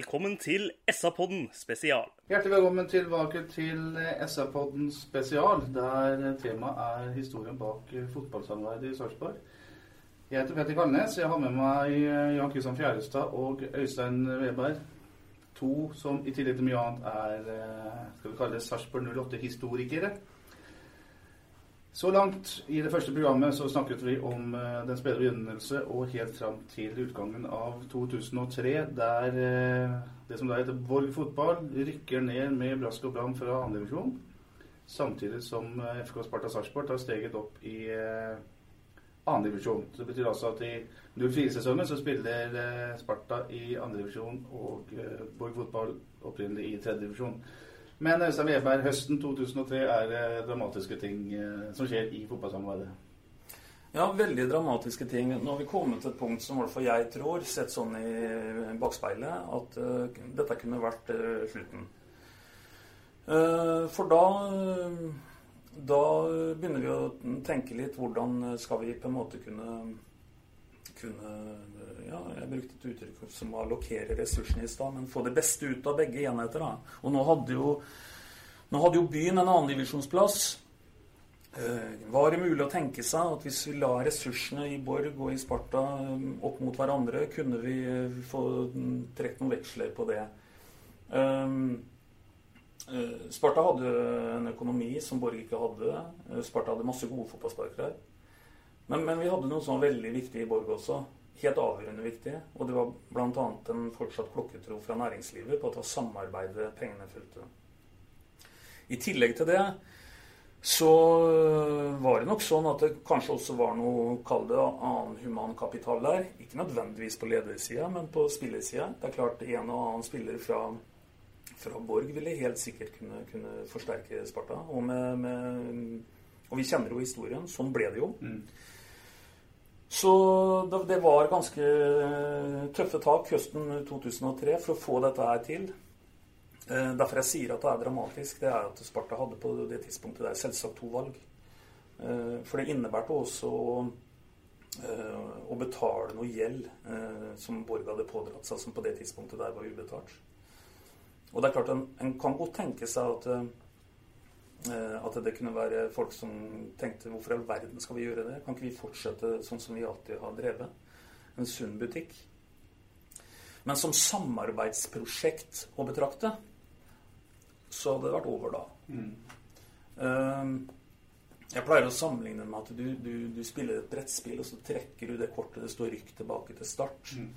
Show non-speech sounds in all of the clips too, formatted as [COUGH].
Velkommen til SA-podden spesial. Hjertelig velkommen tilbake til SA-podden spesial, der temaet er historien bak fotballsamarbeidet i Sarpsborg. Jeg heter Petter Kalnes. Jeg har med meg Jan Kristian Fjærestad og Øystein Weberg. To som i tillegg til mye annet er eh, skal vi kalle det Sarpsborg 08-historikere. Så langt i det første programmet så snakket vi om eh, den spede begynnelse og helt fram til utgangen av 2003, der eh, det som da heter Borg fotball rykker ned med brask og bram fra andredivisjon. Samtidig som eh, FK Sparta Sarpsborg tar steget opp i eh, andre divisjon. Det betyr altså at i 04-sesongen så spiller eh, Sparta i andredivisjon og eh, Borg fotball opprinnelig i tredjedivisjon. divisjon. Men Øystein Weberg, høsten 2003 er det dramatiske ting eh, som skjer i fotballsamarbeidet. Ja, veldig dramatiske ting. Nå har vi kommet til et punkt som i hvert fall jeg tror, sett sånn i bakspeilet, at uh, dette kunne vært uh, slutten. Uh, for da da begynner vi å tenke litt hvordan skal vi på en måte kunne kunne ja, Jeg brukte et uttrykk som å allokere ressursene i stad, men få det beste ut av begge enheter. da. Og nå hadde jo, nå hadde jo byen en annendivisjonsplass. Eh, var det mulig å tenke seg at hvis vi la ressursene i Borg og i Sparta eh, opp mot hverandre, kunne vi eh, få trukket noen veksler på det? Sparta hadde en økonomi som Borg ikke hadde. Sparta hadde masse gode fotballsparkere. Men, men, vi hadde noe som var veldig viktig i Borg også. Helt avgjørende viktig. Og det var bl.a. en fortsatt klokketro fra næringslivet på at det var samarbeidet pengene fulgte. I tillegg til det så var det nok sånn at det kanskje også var noe, kall det annen human kapital der. Ikke nødvendigvis på ledersida, men på spillersida. Det er klart en og annen spiller fra, fra Borg ville helt sikkert kunne, kunne forsterke Sparta. Og, med, med, og vi kjenner jo historien. Sånn ble det jo. Mm. Så det var ganske tøffe tak høsten 2003 for å få dette her til. Derfor jeg sier at det er dramatisk, det er at Sparta hadde på det tidspunktet der selvsagt to valg. For det innebærte også å betale noe gjeld som Borg hadde pådratt seg, som på det tidspunktet der var ubetalt. Og det er klart, en, en kan godt tenke seg at at det kunne være folk som tenkte hvorfor i all verden skal vi gjøre det? Kan ikke vi fortsette sånn som vi alltid har drevet? En sunn butikk. Men som samarbeidsprosjekt å betrakte, så hadde det vært over da. Mm. Jeg pleier å sammenligne med at du, du, du, spiller et brettspill, og så trekker du det kortet det står 'rykk tilbake til start'. Mm.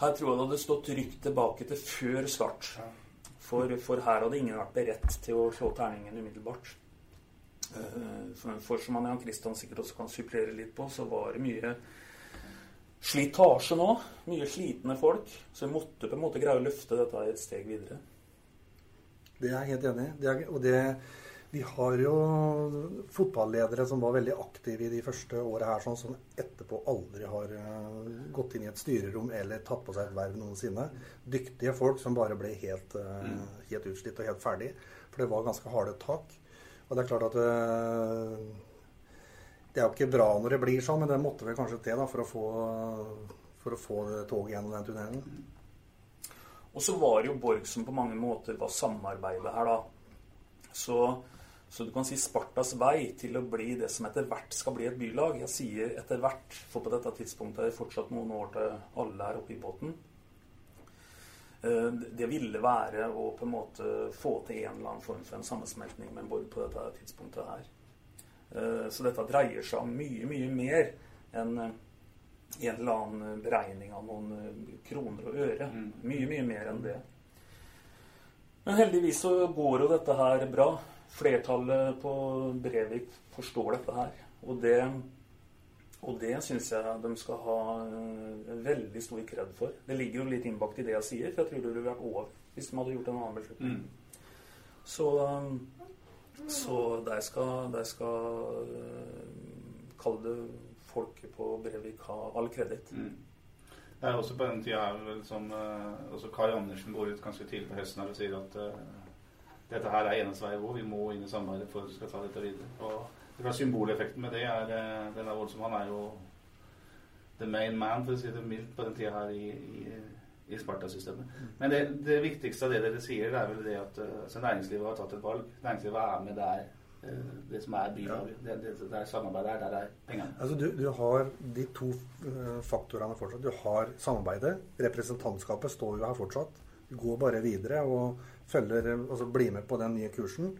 Her tror jeg det hadde stått 'rykk tilbake til før start'. Ja. For, for, her hadde ingen vært beredt til å slå terningen umiddelbart. For, for som Jan Kristian sikkert også kan supplere litt på, så var det mye slitasje nå. Mye slitne folk. Så vi måtte på en måte greie å løfte dette et steg videre. Det er jeg helt enig i. Og det, vi har jo fotballedere som var veldig aktive i de første åra her, sånn som etterpå aldri har gått inn i et styrerom eller tatt på seg et verv noensinne. Dyktige folk som bare ble helt, helt utslitt og helt ferdig. For det var ganske harde tak. Og det er klart at det er jo ikke bra når det blir sånn, men det måtte vel kanskje til da, for å få, for å få toget gjennom den tunnelen. Og så var jo Borg som på mange måter var samarbeidet her, da. Så, så du kan si Spartas vei til å bli det som etter hvert skal bli et bylag. Jeg sier etter hvert, for på dette tidspunktet er det fortsatt noen år til alle er oppe i båten. Eh, det ville være å på en måte få til en eller annen form for en sammensmeltning med Borg på dette tidspunktet her. Eh, så dette dreier seg om mye, mye mer enn en eller annen beregning av noen kroner og øre. Mye, mye mer enn det. Men heldigvis så går jo dette her bra. Flertallet på Brevik forstår dette her. Og det, og det syns jeg de skal ha uh, veldig stor kred for. Det ligger jo litt innbakt i det jeg sier, for jeg tror det ville vært over hvis de hadde gjort en annen beslutning. Mm. Så, um, så der skal, der skal uh, Kall det folket på Brevik ha all kreditt. Mm. Det er også på den tida her som uh, også Kai Andersen går ut ganske tidlig på høsten her og sier at dette her er eneste vei å gå. Vi må inn i samarbeidet for at vi skal ta dette videre. Og det er Symboleffekten med det er, uh, den er voldsom. Han er jo the main man, for å si det mildt, på den tida her i, i, i Sparta-systemet. Men det, det, viktigste av det dere sier, det er vel det at altså næringslivet har tatt et valg. Næringslivet er med der Eh, det som er byen. Det, det, det er samarbeidet er der er pengene. Altså du, du, har de to faktorene fortsatt. Du har samarbeidet. Representantskapet står jo her fortsatt. Går bare videre og følger, altså blir med på den nye kursen.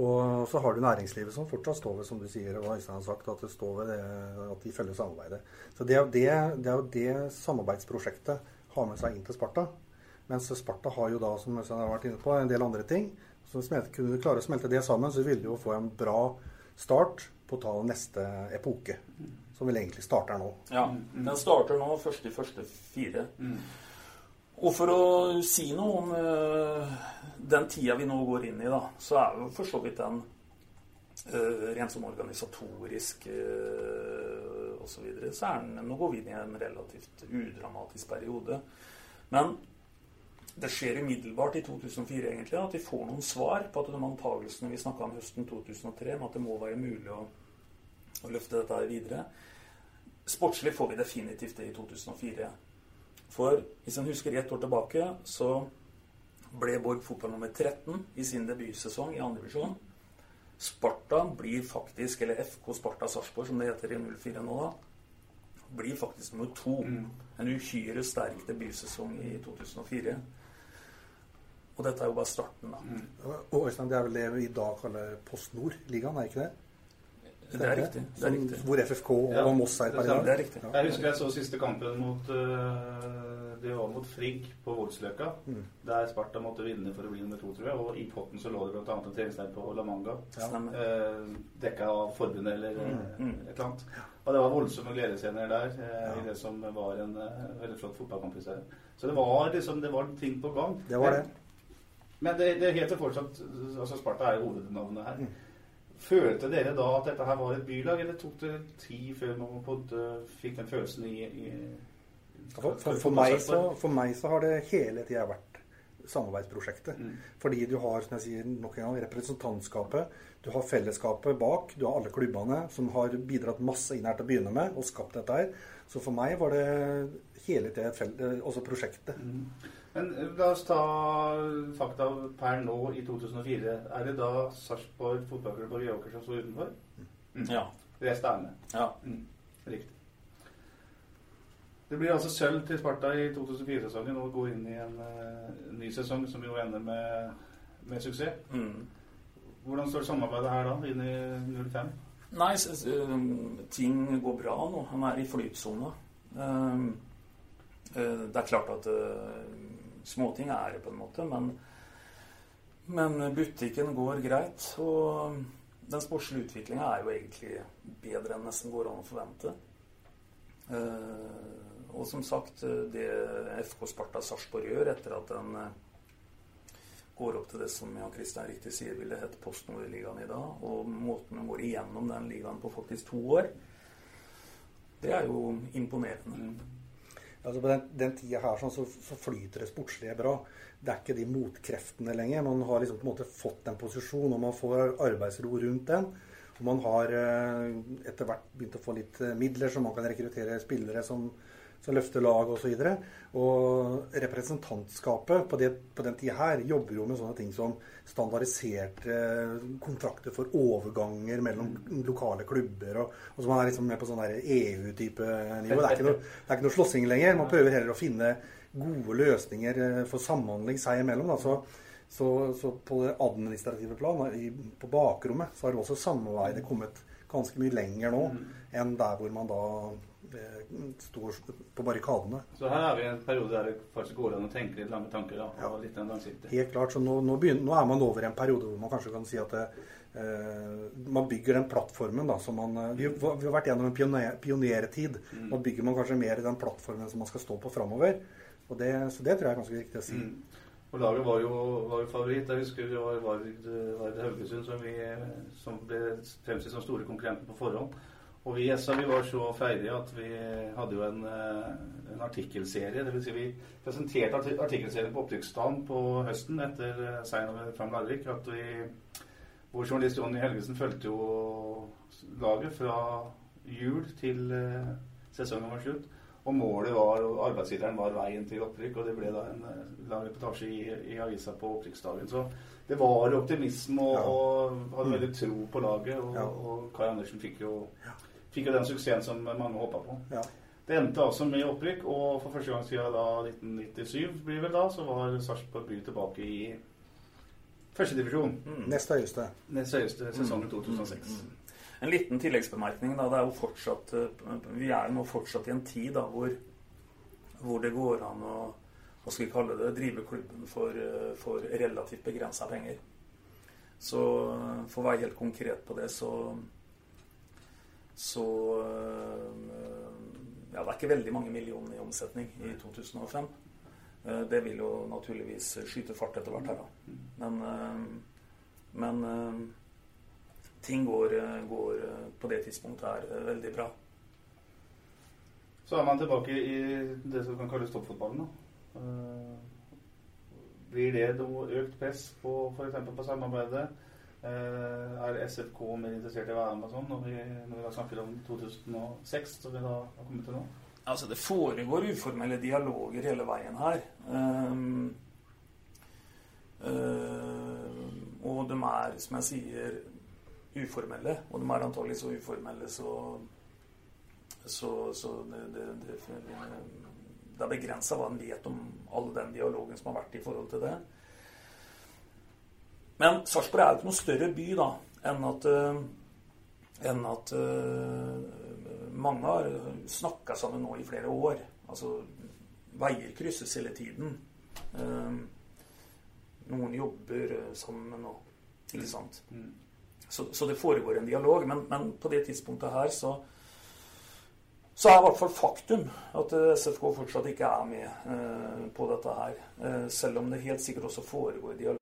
Og så har du næringslivet som fortsatt står ved, som du sier, og Øystein har sagt, at det står ved det, at de følger samarbeidet. Så det er, jo det, det er jo det samarbeidsprosjektet har med seg inn til Sparta. Mens Sparta har jo da, som Øystein har vært inne på, en del andre ting så kunne du klare å smelte det sammen, så ville du jo få en bra start på å ta neste epoke. Som vel egentlig starter nå. Ja, den starter nå først i første fire. Mm. Og for å si noe om uh, den tida vi nå går inn i, da, så er jo for så vidt den uh, rent sånn organisatorisk uh, osv. Så, videre, så er den, nå går vi inn i en relativt udramatisk periode. Men det skjer umiddelbart i 2004 egentlig, at vi får noen svar på at de antagelsene vi snakka om høsten 2003, med at det må være mulig å, å løfte dette her videre. Sportslig får vi definitivt det i 2004. For hvis en husker ett år tilbake, så ble Borg fotball nummer 13 i sin debutsesong i andredivisjon. Sparta blir faktisk, eller FK Sparta Sarpsborg, som det heter i 04 nå, da, blir faktisk nummer to. Mm. En uhyre sterk debutsesong i 2004. Og dette er jo bare starten, da. Mm. Og Øystein, det er vel det vi i dag kaller Post Nord-ligaen, er ikke det? Det er riktig. Det er riktig. Hvor FFK og ja, Moss er per dag. Det er riktig. Ja. Jeg husker jeg så siste kampen mot uh, Det var mot Frigg på Voldsløkka. Mm. Der Sparta måtte vinne for å bli nummer to, tror jeg. Og i potten så lå det bl.a. en treningsleir på La Manga. Ja. Uh, dekka av forbundet eller uh, mm. et eller annet. Og det var voldsomme gledesscener der uh, i det som var en veldig flott fotballkamp i serien. Så det var liksom det var ting på gang. Det var det. Men det, det heter fortsatt altså Sparta er jo hovednavnet her. Følte dere da at dette her var et bylag, eller tok det tid før man fikk den følelsen i, i for, for, for, meg så, for, meg så, har det hele tida vært samarbeidsprosjektet. Mm. Fordi du har som jeg sier, nok en gang, representantskapet, du har fellesskapet bak, du har alle klubbene som har bidratt masse inn her til å begynne med og skapt dette her. Så for meg var det hele tida også prosjektet. Mm. Men eh, la oss ta fakta per nå i 2004. Er det da Sarpsborg fotballklubb og Gjøker som står utenfor? Mm. Ja. Resten er med? Ja. Mm. Riktig. Det blir altså sølv til Sparta i 2004-sesongen og går inn i en uh, ny sesong som jo ender med, med suksess. Mm. Hvordan står samarbeidet her da, inn i 05? Nei, ting går bra nå. Han er i flytsona. Uh, uh, det er klart at Småting er det på en måte, men, men butikken går greit. Og den sportslige utviklinga er jo egentlig bedre enn nesten går an å forvente. Uh, og som sagt, det FK Sparta Sarpsborg gjør etter at den uh, går opp til det som Jan Kristian riktig sier ville hett Post Nord-ligaen i dag, og måten de går igjennom den ligaen på faktisk to år, det er jo imponerende. Altså På den, den tida her sånn, så, så, flyter det sportslige bra. Det er ikke de motkreftene lenger. Man har liksom på en måte fått en posisjon, og man får arbeidsro rundt den. Og man har eh, etter hvert begynt å få litt eh, midler, så man kan rekruttere spillere som som løfter lag osv. Og, så og representantskapet på, det, på den tida her jobber jo med sånne ting som standardiserte kontrakter for overganger mellom lokale klubber. Og, og så man er liksom med på sånn EU-type nivå. Det er, ikke noe, det er ikke noe slåssing lenger. Man prøver heller å finne gode løsninger eh, for samhandling seg imellom. Da. Så, så, så på det administrative plan, på bakrommet, så har også samarbeidet kommet ganske mye lenger nå mm. enn der hvor man da står på barrikadene. Så her er vi i en periode der det faktisk går an å tenke litt lange tanker? da, og litt langsiktig. Helt klart. så nå, nå, begynner, nå, er man over i en periode hvor man kanskje kan si at det, eh, man bygger den plattformen da, som man eh, vi, vi, har vært gjennom en pioner, pionertid. Mm. Nå bygger man kanskje mer den plattformen som man skal stå på framover. Så det tror jeg er ganske viktig å si. Mm. Og Laget var jo, var jo favoritt. Jeg husker det var Vard, Vard Haugesund som, vi, som ble fremstilt som store konkurrenter på forhånd. Og vi i SA vi var så freidige at vi hadde jo en, eh, en artikkelserie. Dvs. Si vi presenterte artikkelserien på Opptrykksdagen på høsten etter eh, seieren over Fram Larvik. At vi, vår journalist Jonny Helgesen fulgte jo laget fra jul til eh, sesongen var slutt. Og målet var, og arbeidsgiveren var veien til opprykk. Og det ble da en lang reportasje i, i avisa på opprykksdagen. Så det var optimisme og, ja. og hadde veldig tro på laget. Og, ja. og Kai Andersen fikk jo fikk jo den suksessen som mange håpa på. Ja. Det endte altså med opprykk, og for første gang siden da 1997 blir vel da, så var Sarpsborg by tilbake i førstedivisjon. Mm. Nest høyeste. Nest høyeste sesongen mm. 2006. Mm. En liten tilleggsbemerkning. da, det er jo fortsatt, eh, Vi er jo nå fortsatt i en tid da, hvor, hvor det går an å hva skal vi kalle det, drive klubben for, eh, for relativt begrensa penger. Så eh, for å være helt konkret på det, så så eh, Ja, det er ikke veldig mange millioner i omsetning i 2005. Eh, det vil jo naturligvis skyte fart etter hvert her, da. Men, eh, men ting går, går, på det tidspunktet her veldig bra. Så er man tilbake i det som kan kalles toppfotballen. da. Blir det noe økt press på f.eks. på samarbeidet? Eh, er SFK mer interessert i å være med sånn når vi, når vi snakker om 2006, som vi da har kommet til nå? Altså, det foregår uformelle dialoger hele veien her. Um, uh, og de er, som jeg sier, uformelle. Og de er antagelig så uformelle så Så, så det, det, det, det er begrensa hva en vet om all den dialogen som har vært i forhold til det. Men Sarpsborg er jo ikke noe større by da, enn at, uh, enn at uh, mange har snakka sammen nå i flere år. Altså veier krysses hele tiden. Uh, noen jobber sammen og Ikke sant? Mm. Så, så, det foregår en dialog. Men, men, på det tidspunktet her så så er i hvert fall faktum at SFK fortsatt ikke er med på dette her. selv om det helt sikkert også foregår dialog.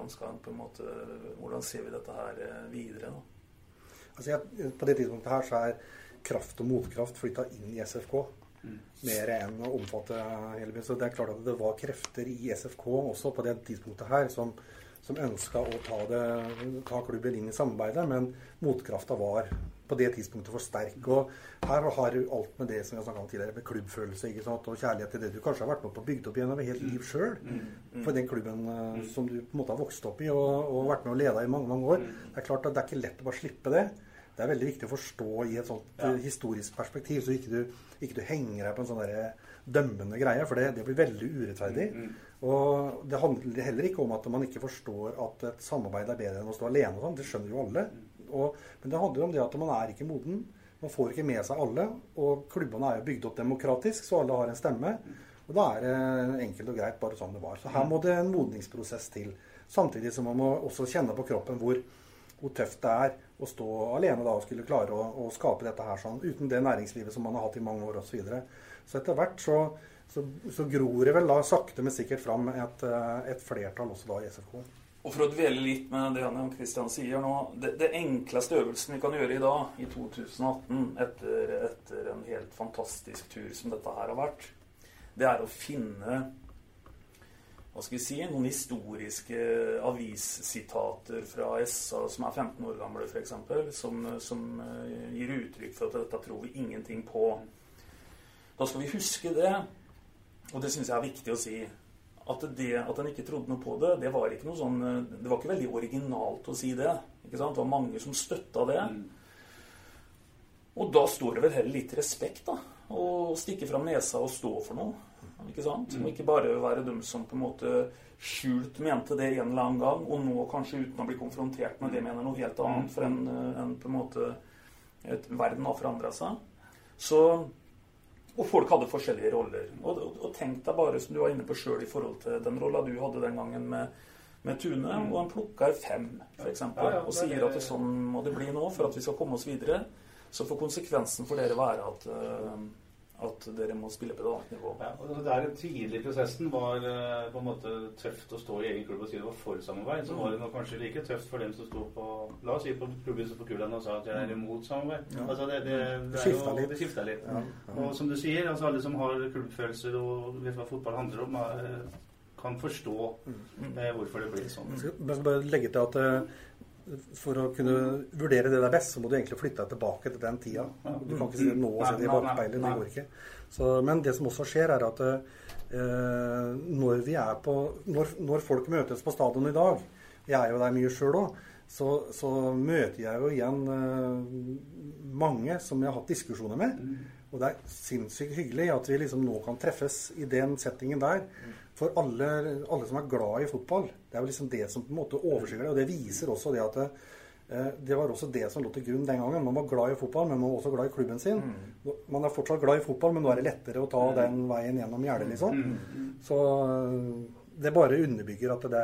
Hvordan skal en på en måte, hvordan ser vi dette her eh, videre? da? Altså jeg, på det tidspunktet her så er kraft og motkraft flytta inn i SFK. Mm. Mer enn å omfatte hele byen. Så det er klart at det var krefter i SFK også på det tidspunktet her som, som ønska å ta, det, ta, klubben inn i samarbeidet, men motkrafta var på det tidspunktet for sterk. Og her har du alt med det som vi har snakka om tidligere, med klubbfølelse ikke sant? og kjærlighet til det du kanskje har vært med på å bygge opp gjennom et helt liv sjøl. Mm. Mm. For den klubben uh, som du på en måte har vokst opp i og, og vært med å lede i mange mange år. Det er klart at det er ikke lett å bare slippe det. Det er veldig viktig å forstå i et sånt ja. historisk perspektiv, så ikke du, ikke du henger deg på en sånn der dømmende greie, for det, det blir veldig urettferdig. Mm. Og det handler heller ikke om at man ikke forstår at et samarbeid er bedre enn å stå alene. og sånn, Det skjønner jo alle. Og, men det handler om det at man er ikke moden. Man får ikke med seg alle. Og klubbene er jo bygd opp demokratisk, så alle har en stemme. Og da er det enkelt og greit bare sånn det var. Så her må det en modningsprosess til. Samtidig som man må også kjenne på kroppen hvor, hvor tøft det er å stå alene da og skulle klare å, å skape dette her sånn, uten det næringslivet som man har hatt i mange år osv. Så, videre. så etter hvert så, så, så, gror det vel da sakte, men sikkert fram et, eh, et flertall også da i SFK. Og for å dvele litt med det Jan Kristian sier nå det, det, enkleste øvelsen vi kan gjøre i dag, i 2018, etter, etter, en helt fantastisk tur som dette her har vært, det er å finne hva skal vi si, noen historiske avissitater fra SA som er 15 år gamle, f.eks., som, som eh, gir uttrykk for at dette tror vi ingenting på. Da skal vi huske det, og det syns jeg er viktig å si at det at en ikke trodde noe på det, det var ikke noe sånn Det var ikke veldig originalt å si det. ikke sant? Det var mange som støtta det. Mm. Og da står det vel heller litt respekt, da. Å stikke fram nesa og stå for noe. Ikke sant? Mm. Og ikke bare være dem som på en måte skjult mente det en eller annen gang, og nå kanskje uten å bli konfrontert med det mener noe helt annet, for en, en på en måte et, Verden har forandra seg. Så og folk hadde forskjellige roller. Og, og, og tenk deg bare, som du var inne på sjøl, i forhold til den rolla du hadde den gangen med, med Tune, mm. og han plukker fem, f.eks., ja, ja, og sier at det sånn må det bli nå for at vi skal komme oss videre. Så får konsekvensen for dere være at uh, at dere må spille på et annet nivå. Ja, og Der tidlig i prosessen var uh, på en måte tøft å stå i egen klubb og si det var for samarbeid, så var det nok kanskje like tøft for dem som sto på la oss si på klubbhuset på Kulan og sa at jeg er imot samarbeid. Ja. Altså det, det, det, skifta litt. Det skifta litt. Ja. Og som du sier, altså alle som har klubbfølelser og vet hva fotball handler om, er, kan forstå mm. eh, hvorfor det blir sånn. Jeg skal bare legge til at uh, for å kunne vurdere det der best, så må du egentlig flytte deg tilbake til den tida. Du kan ikke si det nå og se det i bakspeilet. Det går ikke. Så, men det som også skjer, er at eh, når vi er på når, når, folk møtes på stadion i dag Jeg er jo der mye sjøl òg. Så, så, møter jeg jo igjen eh, mange som jeg har hatt diskusjoner med. Og det er sinnssykt hyggelig at vi liksom nå kan treffes i den settingen der. For alle, alle, som er glad i fotball. Det er jo liksom det som på en måte overskygger det. Og det viser også det at det, eh, det var også det som lå til grunn den gangen. Man var glad i fotball, men man var også glad i klubben sin. Mm. Man er fortsatt glad i fotball, men nå er det lettere å ta mm. den veien gjennom gjerdet, liksom. Mm. Så eh, det bare underbygger at det,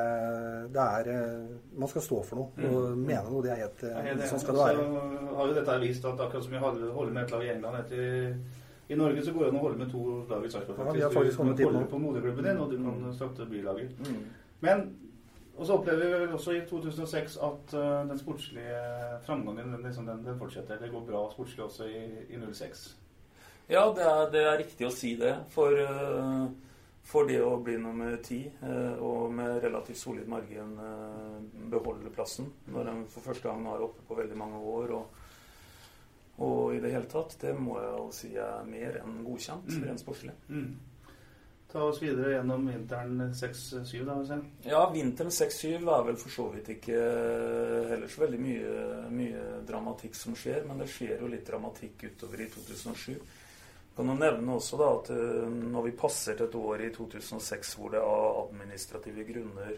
det, er eh, Man skal stå for noe og mene noe. Det er helt Sånn skal det være. Så har jo dette vist at akkurat som vi holder med et lag i England etter i Norge så går det an å holde med to lag i Sarpsborg, faktisk. Ja, faktisk du kan holde på moderklubben din, og du kan mm. støtte bylaget. Mm. Men og så opplever vi vel også i 2006 at uh, den sportslige framgangen liksom, den, den, fortsetter. Det går bra sportslig også i, i 06. Ja, det er, det er, riktig å si det. For, uh, for det å bli nummer ti, uh, og med relativt solid margin beholde plassen, når en for første gang er oppe på veldig mange år og og i det hele tatt, det må jeg jo si er mer enn godkjent, mm. rent sportslig. Mm. Ta oss videre gjennom vinteren 6-7, da. Vil Ja, vinteren 6-7 er vel for så vidt ikke heller så veldig mye, mye, dramatikk som skjer, men det skjer jo litt dramatikk utover i 2007. Kan jo nevne også da at eh, når vi passer til et år i 2006 hvor det av administrative grunner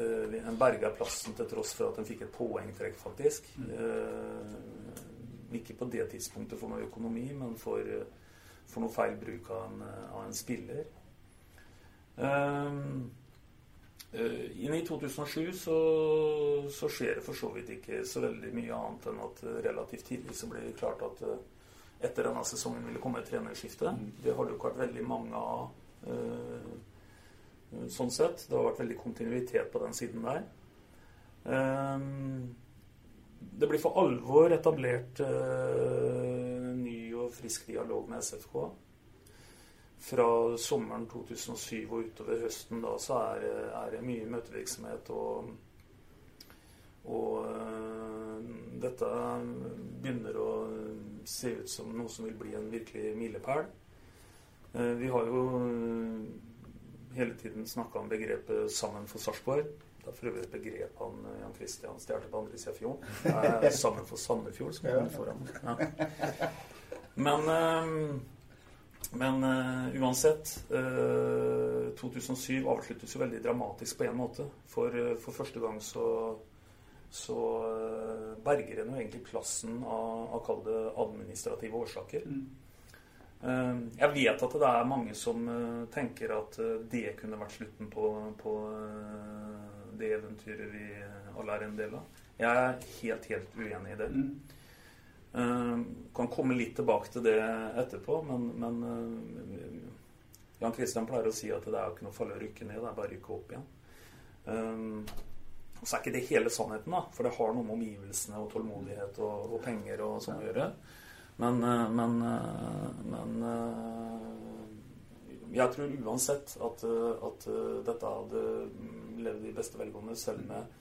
en berga plassen til tross for at en fikk et poengtrekk, faktisk. Mm. Eh, ikke på det tidspunktet for noe økonomi, men for, for noe feil bruk av en, av en spiller. Um, inn i 2007 så, så, skjer det for så vidt ikke så veldig mye annet enn at relativt tidlig så ble det klart at etter denne sesongen ville komme et trenerskifte. Mm. Det har det jo ikke vært veldig mange av. Uh, sånn sett. Det har vært veldig kontinuitet på den siden der. Um, det blir for alvor etablert eh, ny og frisk dialog med SFK. Fra sommeren 2007 og utover høsten da så er, er det mye møtevirksomhet og og øh, dette begynner å se ut som noe som vil bli en virkelig milepæl. Uh, vi har jo hele tiden snakka om begrepet 'sammen for Sarpsborg'. Det er for øvrig et begrep han eh, Jan Christian stjal på andre sida av fjorden. [LAUGHS] 'Sammen for Sandefjord', som kommer foran. Ja. Men, eh, men uh, uansett uh, 2007 avsluttes jo veldig dramatisk på én måte. For, uh, for første gang så, så berger en jo egentlig plassen av, av kall det administrative årsaker. Mm. Jeg vet at det er mange som tenker at det kunne vært slutten på, på det eventyret vi alle er en del av. Jeg er helt, helt uenig i det. Uh, kan komme litt tilbake til det etterpå, men, men uh, Jan Kristian pleier å si at det er ikke noe farlig å rykke ned, det er bare å rykke opp igjen. Um, så er ikke det hele sannheten, da, for det har noe med omgivelsene og tålmodighet og, og penger og sånn å gjøre. Men, uh, men, men jeg tror uansett at, at dette hadde levd i beste velgående selv med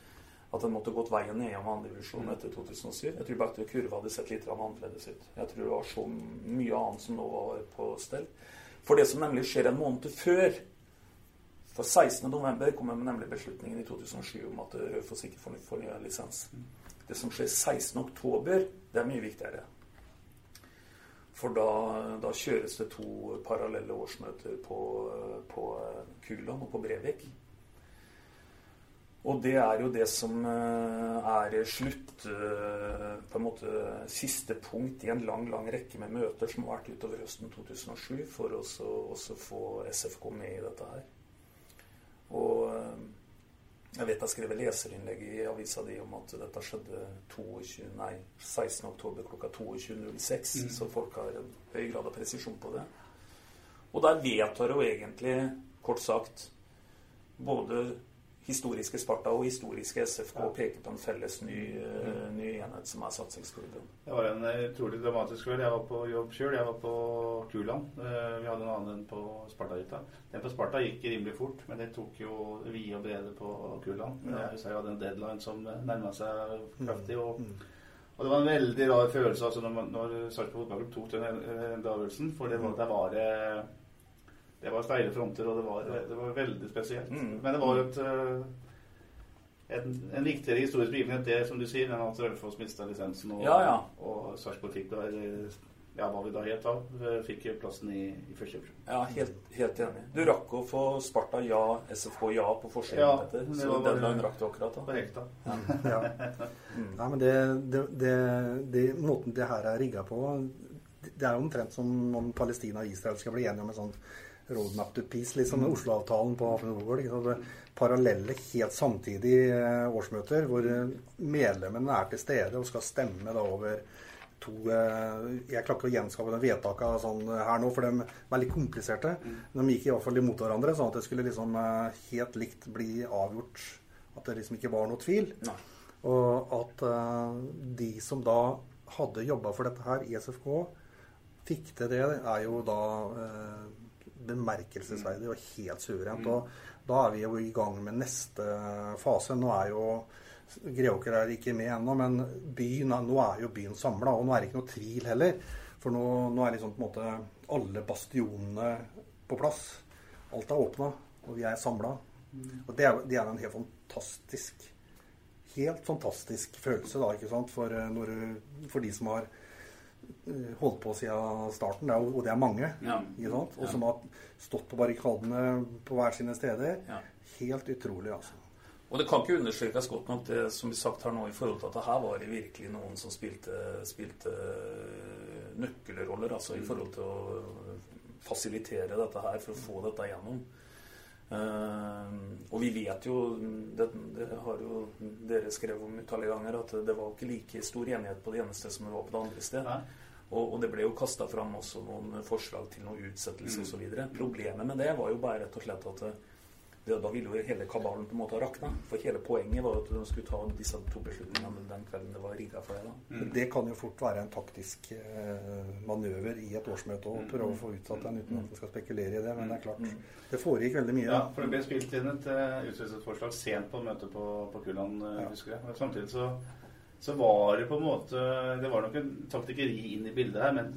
at den måtte gått veien ned om andredivisjon etter 2007. Jeg tror bare at kurva hadde sett litt annerledes ut. Jeg tror det var så mye annet som nå var på stell. For det som nemlig skjer en måned før For 16.11. kommer nemlig beslutningen i 2007 om at Raufoss ikke får fornya lisens. Det som skjer 16.10, det er mye viktigere. For da, da, kjøres det to parallelle årsmøter på, på Kuland og på Brevik. Og det er jo det som eh, er slutt eh, På en måte siste punkt i en lang lang rekke med møter som har vært utover høsten 2007, for å også få SFK med i dette her. Og eh, jeg vet jeg skrev leserinnlegg i avisa di om at dette skjedde 22, nei, 16.10 klokka 22.06, mm. så folk har en høy grad av presisjon på det. Og der vedtar jo egentlig, kort sagt, både historiske Sparta og historiske SFK peker på en felles ny, uh, ny enhet som er satsingsklubben. Det var en eh, utrolig dramatisk kveld. Jeg var på jobb sjøl. Jeg var på Kuland. Uh, vi hadde en annen enn på Sparta-hytta. Den på Sparta gikk rimelig fort, men det tok jo vide og brede på Kuland. Jeg husker jeg hadde en deadline som nærma seg kraftig. og mm. Og det var en veldig rar følelse altså når, når Sarpsborg Fotballklubb tok den avgjørelsen. For det var, det var det var steile fronter, og det var, det var veldig spesielt. Mm. Men det var jo et, eh, en, en viktigere historisk begivenhet, det som du sier, enn at Raufoss mista lisensen, og, ja, ja. og Sarpsborg fikk da ja, hva vi da het da, fikk plassen i, i første divisjon. Ja, helt, helt, enig. Du rakk å få Sparta ja, SFK ja på forskjellen ja, etter, så den dagen rakk du akkurat da. Korrekt, da. Ja. ja. [LAUGHS] Mm. Nei, men det, det, det, det, måten det her er rigga på, det er omtrent som om Palestina og Israel skal bli enige om en sånn roadmap to peace, liksom. som Oslo-avtalen på Affen Parallelle, helt samtidig eh, årsmøter hvor eh, medlemmene er til stede og skal stemme da over to eh, Jeg klarer ikke å gjenskape den vedtakene sånn her nå, for de er veldig kompliserte. men De gikk i hvert fall imot hverandre, sånn at det skulle liksom helt likt bli avgjort. At det liksom ikke var noe tvil. Nei. Og at de som da hadde jobba for dette her i SFK, fikk til det, er jo da bemerkelsesverdig og helt suverent. Og da er vi jo i gang med neste fase. Nå er jo Greåker er ikke med ennå, men byen, nå er jo byen samla. Og nå er det ikke noe tvil heller. For nå, nå er liksom på en måte alle bastionene på plass. Alt er åpna, og vi er samla. Og det er, det er en helt fantastisk Helt fantastisk følelse, da, ikke sant, for, eh, når, for de som har holdt på siden starten, og det er mange, ja. og som har stått på barrikadene på hver sine steder. Ja. Helt utrolig, altså. Og det kan ikke understrekes godt nok det som vi sagt her nå i forhold til at det her var det virkelig noen som spilte, spilte nøkkelroller altså i forhold til å fasilitere dette her for å få dette gjennom. Uh, og vi vet jo det, det, har jo dere skrevet om utallige ganger, at det var ikke like stor enighet på det ene stedet som det var på det andre stedet. Og, og, det ble jo kasta fram også noen forslag til noen utsettelse mm. osv. Problemet med det var jo bare rett og slett at det, da ville jo hele kabalen på en måte ha rakna. For hele poenget var at de skulle ta disse to beslutningene den kvelden det var rigga for det. da. Mm. Det kan jo fort være en taktisk eh, manøver i et årsmøte å prøve å få utsatt den uten at vi skal spekulere i det. Men det er klart, mm. det foregikk veldig mye. Ja, for det ble spilt inn et uh, utsettelsesforslag sent på møtet på, på Kulland, uh, husker jeg. Samtidig så så var det på en måte Det var nok en taktikkeri inn i bildet her, men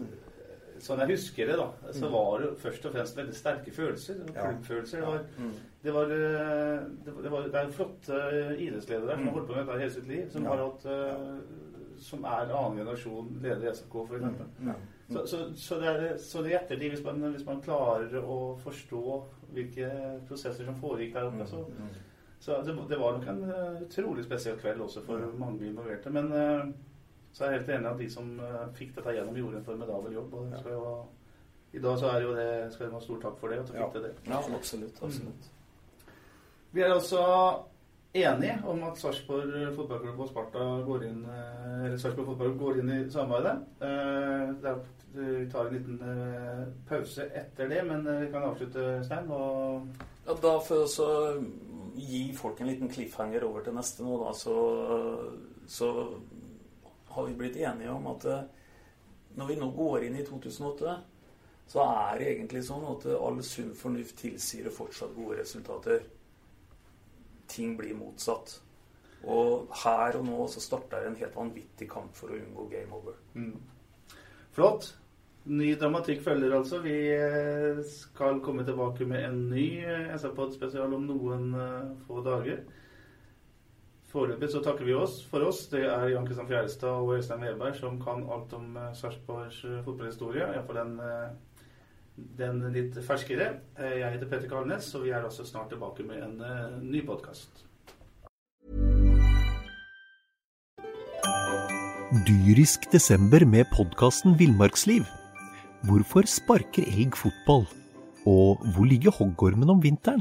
sånn jeg husker det, da, så mm. var det først og fremst veldig sterke følelser. Klubbfølelser. Det var, mm. det var, eh, det var, det er flotte idrettsledere som har mm. holdt på med dette hele sitt liv, som, har hatt, eh, som er annen generasjon leder i SFK, f.eks. Så, så, så, det er, så det i ettertid, hvis man, hvis man klarer å forstå hvilke prosesser som foregikk der oppe, så så det, det, var nok en utrolig spesiell kveld også for mange involverte. Men så er jeg helt enig at de som uh, fikk dette gjennom, gjorde en formidabel jobb. og ja. jo, I dag så er det jo det, skal de ha stor takk for det. at du fikk til det. Ja, absolutt. absolutt. Mm. Vi er altså enige om at Sarpsborg fotballklubb og Sparta går inn, eh, eller Sarpsborg fotballklubb går inn i samarbeidet. Eh, vi tar en liten eh, pause etter det, men vi kan avslutte, Stein. Og ja, da for å gi folk en liten cliffhanger over til neste nå, da, så, så har vi blitt enige om at når vi nå går inn i 2008, så er det egentlig sånn at all sunn fornuft tilsier fortsatt gode resultater ting blir motsatt. Og her og nå så starter en helt vanvittig kamp for å unngå game over. Mm. Flott. Ny dramatikk følger altså. Vi eh, skal komme tilbake med en ny eh, SR-pod-spesial om noen få dager. Foreløpig så takker vi oss for oss. Det er Jan Kristian Fjærestad og Øystein Weberg som kan alt om uh, Sarpsborgs uh, fotballhistorie. Iallfall den uh, den litt ferskere. Eh, jeg heter Petter Karlnes, og vi er også snart tilbake med en ny podkast. Dyrisk desember med podkasten Villmarksliv. Hvorfor sparker elg fotball? Og hvor ligger hoggormen om vinteren?